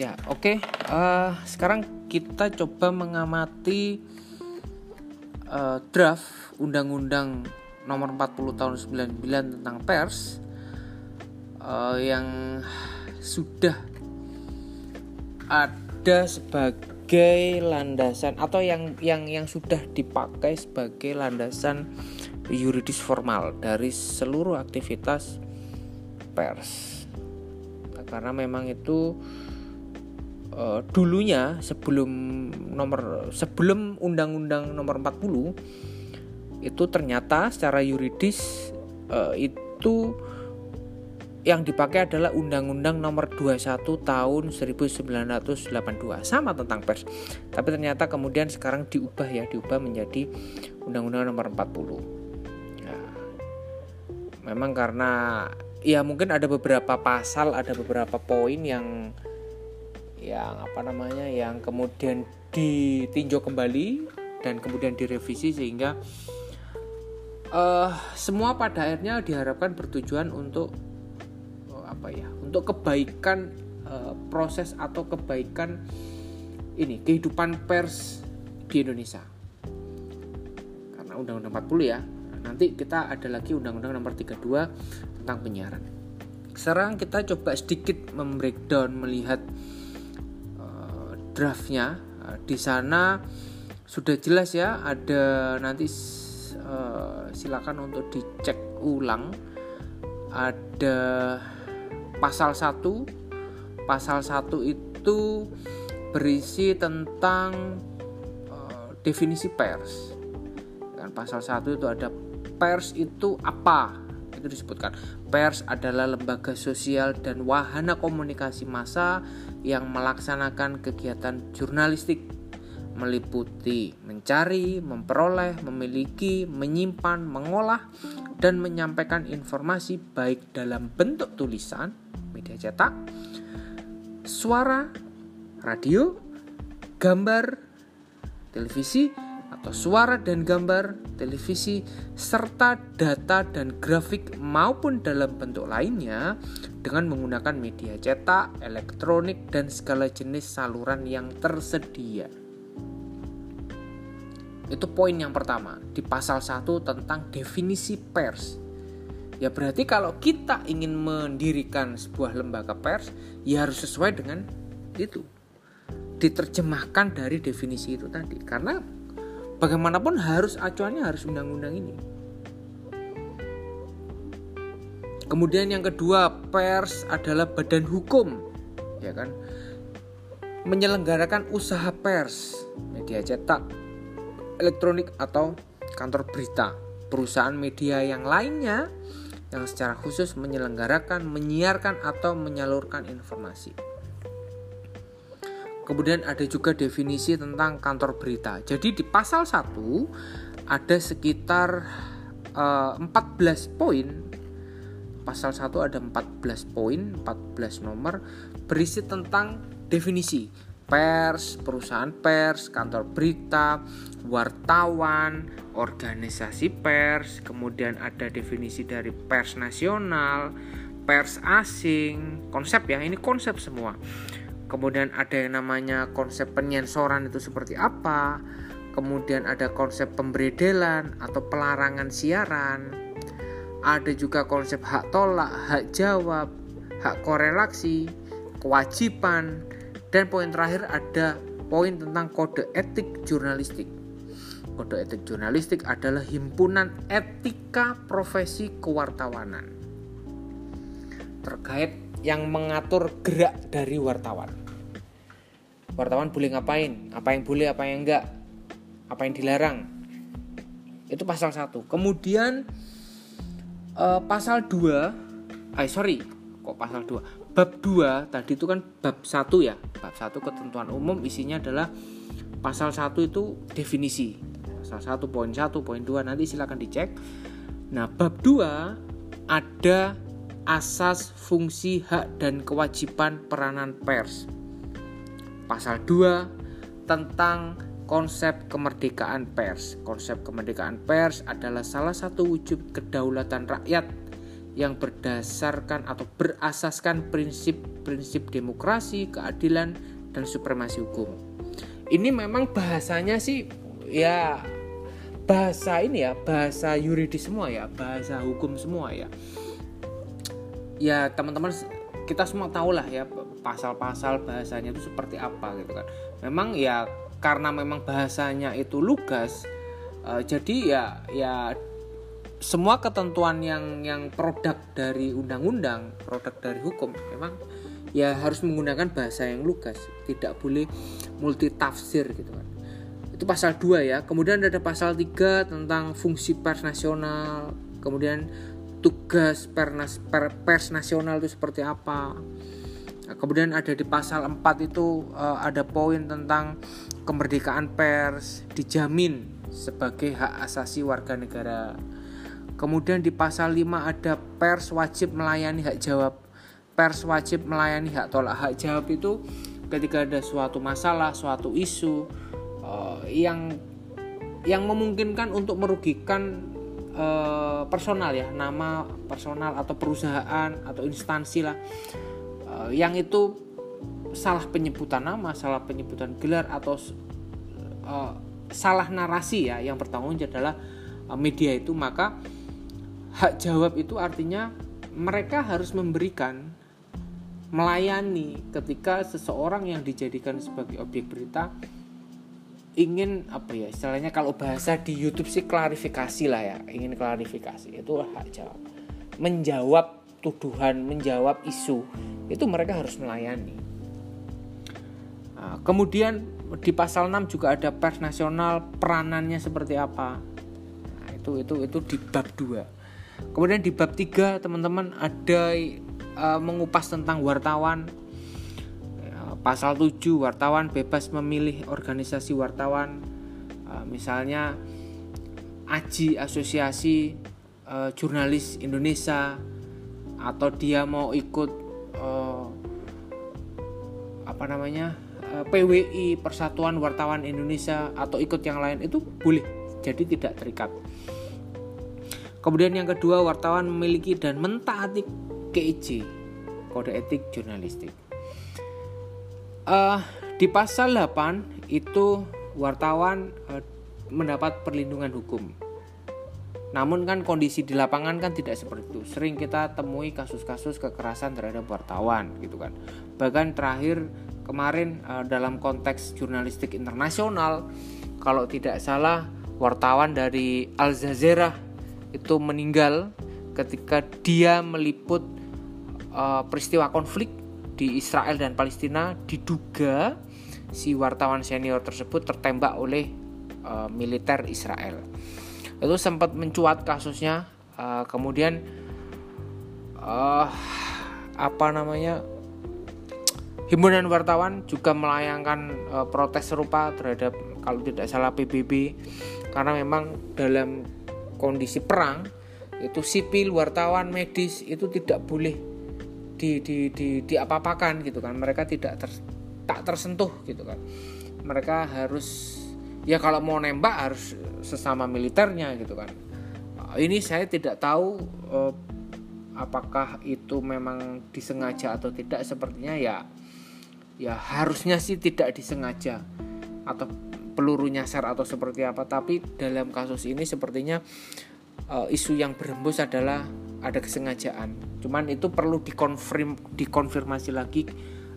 Ya, oke. Okay. Uh, sekarang kita coba mengamati uh, draft Undang-Undang Nomor 40 Tahun 99 tentang pers uh, yang sudah ada sebagai landasan atau yang yang yang sudah dipakai sebagai landasan yuridis formal dari seluruh aktivitas pers. Karena memang itu dulunya sebelum nomor sebelum undang-undang nomor 40 itu ternyata secara yuridis uh, itu yang dipakai adalah Undang-Undang Nomor 21 Tahun 1982 sama tentang pers. Tapi ternyata kemudian sekarang diubah ya, diubah menjadi Undang-Undang Nomor 40. Nah, memang karena ya mungkin ada beberapa pasal, ada beberapa poin yang yang apa namanya, yang kemudian ditinjau kembali dan kemudian direvisi sehingga uh, semua pada akhirnya diharapkan bertujuan untuk apa ya untuk kebaikan uh, proses atau kebaikan ini kehidupan pers di Indonesia. Karena undang-undang 40 ya. Nanti kita ada lagi undang-undang nomor 32 tentang penyiaran. Sekarang kita coba sedikit membreakdown melihat draftnya. Uh, di sana sudah jelas ya ada nanti uh, silakan untuk dicek ulang. Ada pasal 1 pasal 1 itu berisi tentang uh, definisi pers. Kan pasal 1 itu ada pers itu apa? Itu disebutkan. Pers adalah lembaga sosial dan wahana komunikasi massa yang melaksanakan kegiatan jurnalistik. Meliputi mencari, memperoleh, memiliki, menyimpan, mengolah, dan menyampaikan informasi baik dalam bentuk tulisan media cetak, suara, radio, gambar, televisi, atau suara dan gambar, televisi, serta data dan grafik maupun dalam bentuk lainnya dengan menggunakan media cetak, elektronik, dan segala jenis saluran yang tersedia. Itu poin yang pertama di pasal 1 tentang definisi pers. Ya berarti kalau kita ingin mendirikan sebuah lembaga pers, ya harus sesuai dengan itu. Diterjemahkan dari definisi itu tadi. Karena bagaimanapun harus acuannya harus undang-undang ini. Kemudian yang kedua, pers adalah badan hukum, ya kan? Menyelenggarakan usaha pers, media cetak, elektronik atau kantor berita, perusahaan media yang lainnya yang secara khusus menyelenggarakan, menyiarkan atau menyalurkan informasi. Kemudian ada juga definisi tentang kantor berita. Jadi di pasal 1 ada sekitar uh, eh, 14 poin. Pasal 1 ada 14 poin, 14 nomor berisi tentang definisi pers, perusahaan pers, kantor berita, wartawan, organisasi pers, kemudian ada definisi dari pers nasional, pers asing, konsep ya, ini konsep semua. Kemudian ada yang namanya konsep penyensoran itu seperti apa, kemudian ada konsep pemberedelan atau pelarangan siaran, ada juga konsep hak tolak, hak jawab, hak korelasi, kewajiban, dan poin terakhir ada poin tentang kode etik jurnalistik. Kode etik jurnalistik adalah himpunan etika profesi kewartawanan terkait yang mengatur gerak dari wartawan. Wartawan boleh ngapain, apa yang boleh, apa yang enggak, apa yang dilarang. Itu pasal 1. Kemudian uh, pasal 2, ay sorry, kok pasal 2? bab 2 tadi itu kan bab 1 ya? Bab 1 ketentuan umum isinya adalah pasal 1 itu definisi. Pasal 1 poin 1 poin 2 nanti silahkan dicek. Nah bab 2 ada asas fungsi hak dan kewajiban peranan pers. Pasal 2 tentang konsep kemerdekaan pers konsep kemerdekaan pers adalah salah satu wujud kedaulatan rakyat yang berdasarkan atau berasaskan prinsip-prinsip demokrasi, keadilan, dan supremasi hukum. Ini memang bahasanya sih ya bahasa ini ya, bahasa yuridis semua ya, bahasa hukum semua ya. Ya teman-teman kita semua tahu lah ya pasal-pasal bahasanya itu seperti apa gitu kan. Memang ya karena memang bahasanya itu lugas, uh, jadi ya ya semua ketentuan yang yang produk dari undang-undang, produk dari hukum memang ya harus menggunakan bahasa yang lugas, tidak boleh multi tafsir gitu kan. Itu pasal 2 ya. Kemudian ada pasal 3 tentang fungsi pers nasional, kemudian tugas pers, pers nasional itu seperti apa. Nah, kemudian ada di pasal 4 itu uh, ada poin tentang kemerdekaan pers dijamin sebagai hak asasi warga negara Kemudian di pasal 5 ada pers wajib melayani hak jawab. Pers wajib melayani hak tolak. Hak jawab itu ketika ada suatu masalah, suatu isu uh, yang yang memungkinkan untuk merugikan uh, personal ya, nama personal atau perusahaan atau instansi lah. Uh, yang itu salah penyebutan nama, salah penyebutan gelar atau uh, salah narasi ya yang bertanggung jawab adalah media itu maka hak jawab itu artinya mereka harus memberikan melayani ketika seseorang yang dijadikan sebagai objek berita ingin apa ya istilahnya kalau bahasa di YouTube sih klarifikasi lah ya ingin klarifikasi itu hak jawab. Menjawab tuduhan menjawab isu itu mereka harus melayani kemudian di pasal 6 juga ada pers nasional peranannya seperti apa nah, itu itu itu di bab 2 Kemudian di bab 3 teman-teman ada uh, mengupas tentang wartawan. Uh, pasal 7 wartawan bebas memilih organisasi wartawan. Uh, misalnya AJI Asosiasi uh, Jurnalis Indonesia atau dia mau ikut uh, apa namanya? Uh, PWI Persatuan Wartawan Indonesia atau ikut yang lain itu boleh. Jadi tidak terikat. Kemudian yang kedua, wartawan memiliki dan mentaati KIJ, kode etik jurnalistik. Uh, di pasal 8 itu wartawan uh, mendapat perlindungan hukum. Namun kan kondisi di lapangan kan tidak seperti itu. Sering kita temui kasus-kasus kekerasan terhadap wartawan gitu kan. Bahkan terakhir kemarin uh, dalam konteks jurnalistik internasional kalau tidak salah wartawan dari Al Jazeera itu meninggal ketika dia meliput uh, peristiwa konflik di Israel dan Palestina diduga si wartawan senior tersebut tertembak oleh uh, militer Israel. Itu sempat mencuat kasusnya, uh, kemudian uh, apa namanya himpunan wartawan juga melayangkan uh, protes serupa terhadap kalau tidak salah PBB karena memang dalam kondisi perang itu sipil wartawan medis itu tidak boleh di di di diapa-apakan gitu kan. Mereka tidak ter, tak tersentuh gitu kan. Mereka harus ya kalau mau nembak harus sesama militernya gitu kan. Ini saya tidak tahu eh, apakah itu memang disengaja atau tidak. Sepertinya ya ya harusnya sih tidak disengaja atau peluru nyasar atau seperti apa tapi dalam kasus ini sepertinya uh, isu yang berembus adalah ada kesengajaan. Cuman itu perlu dikonfirm dikonfirmasi lagi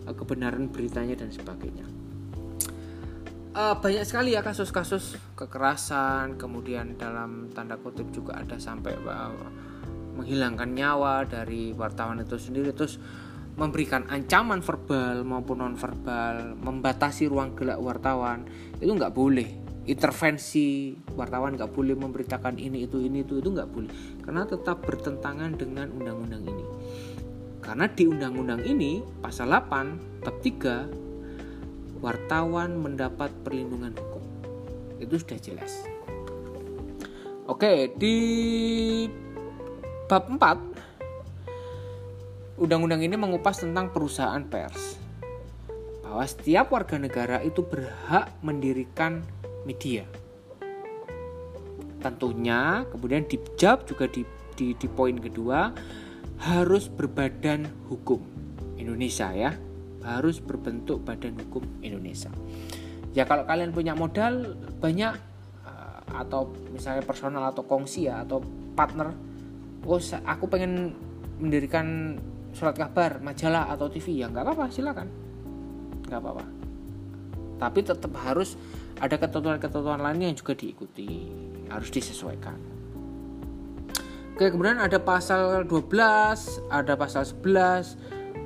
uh, kebenaran beritanya dan sebagainya. Uh, banyak sekali ya kasus-kasus kekerasan kemudian dalam tanda kutip juga ada sampai uh, menghilangkan nyawa dari wartawan itu sendiri. Terus memberikan ancaman verbal maupun non verbal, membatasi ruang gerak wartawan itu nggak boleh. Intervensi wartawan nggak boleh memberitakan ini itu ini itu itu nggak boleh karena tetap bertentangan dengan undang-undang ini. Karena di undang-undang ini pasal 8 bab 3 wartawan mendapat perlindungan hukum. Itu sudah jelas. Oke, di bab 4 Undang-undang ini mengupas tentang perusahaan pers. Bahwa setiap warga negara itu berhak mendirikan media. Tentunya kemudian dijawab juga di, di, di poin kedua harus berbadan hukum Indonesia ya harus berbentuk badan hukum Indonesia ya kalau kalian punya modal banyak eh, atau misalnya personal atau kongsi ya atau partner oh aku pengen mendirikan surat kabar majalah atau TV ya nggak apa-apa silakan. Nggak apa-apa. Tapi tetap harus ada ketentuan-ketentuan lain yang juga diikuti harus disesuaikan. Oke, kemudian ada pasal 12, ada pasal 11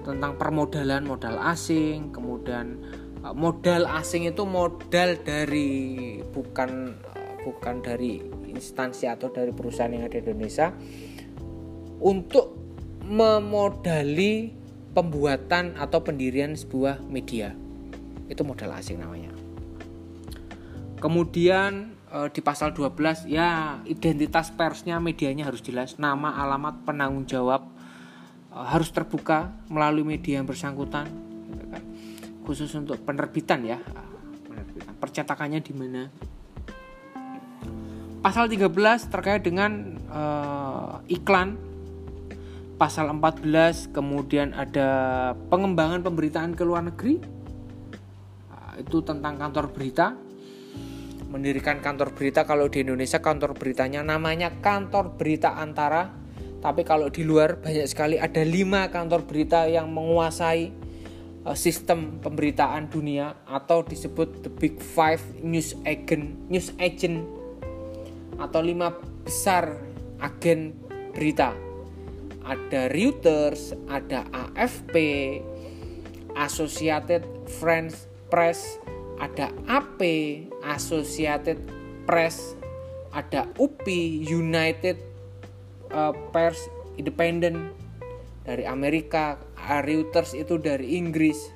tentang permodalan modal asing, kemudian eh, modal asing itu modal dari bukan eh, bukan dari instansi atau dari perusahaan yang ada di Indonesia. Untuk memodali pembuatan atau pendirian sebuah media. Itu modal asing namanya. Kemudian e, di pasal 12 ya identitas persnya medianya harus jelas, nama, alamat, penanggung jawab e, harus terbuka melalui media yang bersangkutan gitu kan. Khusus untuk penerbitan ya. Percetakannya di mana? Pasal 13 terkait dengan e, iklan pasal 14 kemudian ada pengembangan pemberitaan ke luar negeri. Itu tentang kantor berita. Mendirikan kantor berita kalau di Indonesia kantor beritanya namanya kantor berita antara tapi kalau di luar banyak sekali ada lima kantor berita yang menguasai uh, sistem pemberitaan dunia atau disebut the big five news agent news agent atau lima besar agen berita ada Reuters ada AFP Associated French Press ada AP Associated Press ada UPI United uh, Press Independent dari Amerika Reuters itu dari Inggris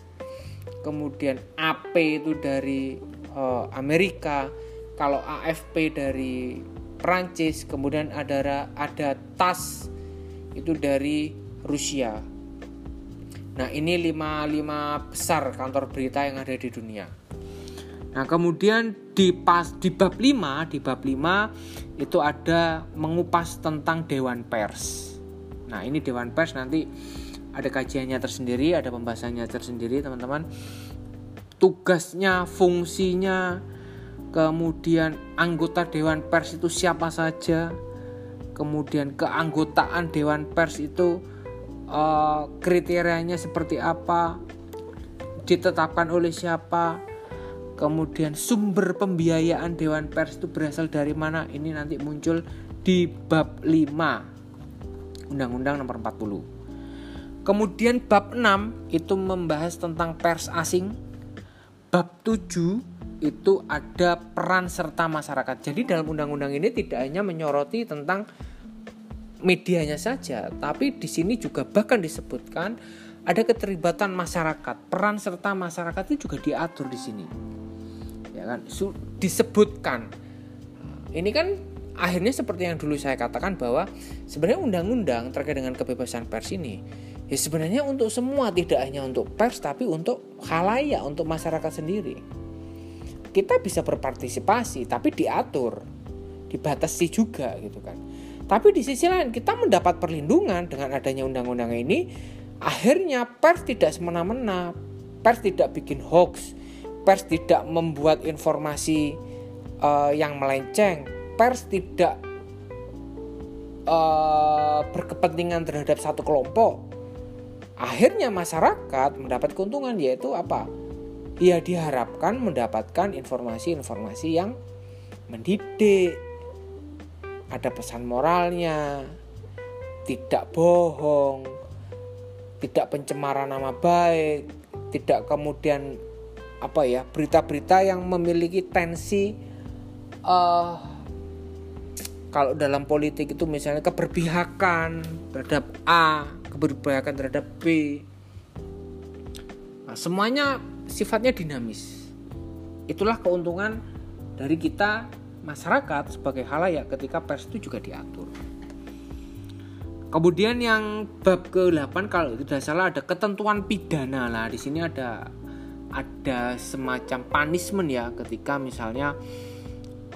kemudian AP itu dari uh, Amerika kalau AFP dari Prancis kemudian ada ada TAS itu dari Rusia nah ini lima lima besar kantor berita yang ada di dunia Nah, kemudian di pas di bab 5, di bab 5 itu ada mengupas tentang dewan pers. Nah, ini dewan pers nanti ada kajiannya tersendiri, ada pembahasannya tersendiri, teman-teman. Tugasnya, fungsinya, kemudian anggota dewan pers itu siapa saja, kemudian keanggotaan dewan pers itu uh, kriterianya seperti apa, ditetapkan oleh siapa, kemudian sumber pembiayaan Dewan Pers itu berasal dari mana ini nanti muncul di bab 5 Undang-Undang nomor 40 kemudian bab 6 itu membahas tentang pers asing. Bab 7 itu ada peran serta masyarakat. Jadi dalam undang-undang ini tidak hanya menyoroti tentang medianya saja tapi di sini juga bahkan disebutkan ada keterlibatan masyarakat. Peran serta masyarakat itu juga diatur di sini. Ya kan? Disebutkan. Ini kan akhirnya seperti yang dulu saya katakan bahwa sebenarnya undang-undang terkait dengan kebebasan pers ini ya sebenarnya untuk semua tidak hanya untuk pers tapi untuk halayak untuk masyarakat sendiri kita bisa berpartisipasi tapi diatur dibatasi juga gitu kan tapi di sisi lain kita mendapat perlindungan dengan adanya undang-undang ini akhirnya pers tidak semena-mena pers tidak bikin hoax pers tidak membuat informasi uh, yang melenceng, pers tidak uh, berkepentingan terhadap satu kelompok. Akhirnya masyarakat mendapat keuntungan yaitu apa? Ya diharapkan mendapatkan informasi-informasi yang mendidik, ada pesan moralnya, tidak bohong, tidak pencemaran nama baik, tidak kemudian apa ya berita-berita yang memiliki tensi uh, kalau dalam politik itu misalnya keberpihakan terhadap A, keberpihakan terhadap B. Nah, semuanya sifatnya dinamis. Itulah keuntungan dari kita masyarakat sebagai halayak ketika pers itu juga diatur. Kemudian yang bab ke-8 kalau tidak salah ada ketentuan pidana lah. Di sini ada ada semacam punishment ya ketika misalnya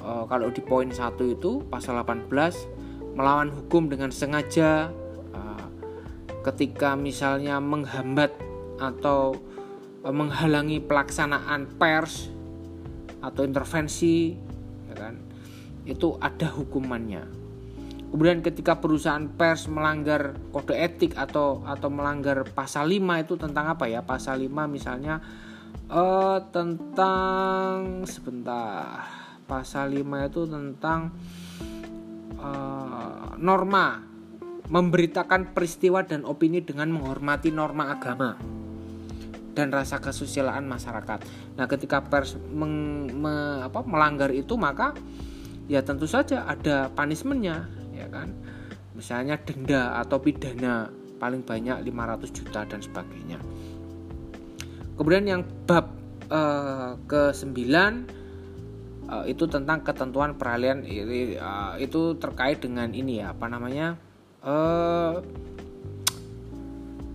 uh, kalau di poin satu itu pasal 18 melawan hukum dengan sengaja uh, ketika misalnya menghambat atau e, menghalangi pelaksanaan pers atau intervensi ya kan? Itu ada hukumannya. Kemudian ketika perusahaan pers melanggar kode etik atau atau melanggar pasal 5 itu tentang apa ya? Pasal 5 misalnya uh, tentang sebentar pasal 5 itu tentang uh, norma memberitakan peristiwa dan opini dengan menghormati norma agama dan rasa kesusilaan masyarakat. Nah, ketika pers meng, me, apa, melanggar itu maka ya tentu saja ada punishmentnya, ya kan? Misalnya denda atau pidana paling banyak 500 juta dan sebagainya. Kemudian yang bab uh, ke-9 uh, itu tentang ketentuan peralihan uh, itu terkait dengan ini ya, apa namanya? eh,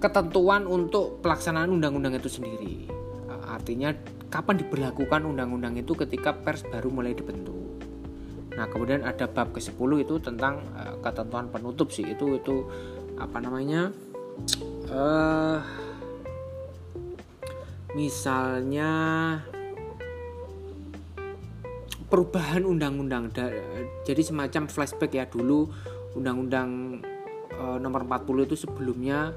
ketentuan untuk pelaksanaan undang-undang itu sendiri. Eh, artinya kapan diberlakukan undang-undang itu ketika pers baru mulai dibentuk. Nah, kemudian ada bab ke-10 itu tentang uh, ketentuan penutup sih. Itu itu apa namanya? Uh, misalnya perubahan undang-undang. Jadi semacam flashback ya dulu undang-undang e, nomor 40 itu sebelumnya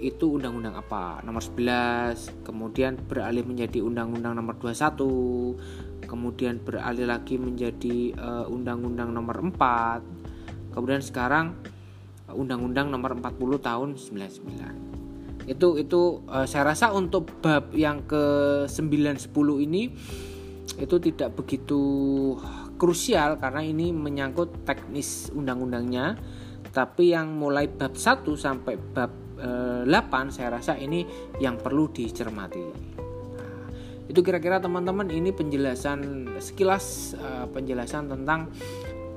itu undang-undang apa? Nomor 11, kemudian beralih menjadi undang-undang nomor 21, kemudian beralih lagi menjadi eh, undang-undang nomor 4. Kemudian sekarang eh, undang-undang nomor 40 tahun 99. Itu itu e, saya rasa untuk bab yang ke 9 10 ini itu tidak begitu krusial karena ini menyangkut teknis undang-undangnya tapi yang mulai bab 1 sampai bab 8 saya rasa ini yang perlu dicermati. Nah, itu kira-kira teman-teman ini penjelasan sekilas e, penjelasan tentang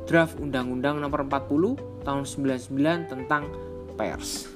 draft undang-undang nomor 40 tahun 99 tentang pers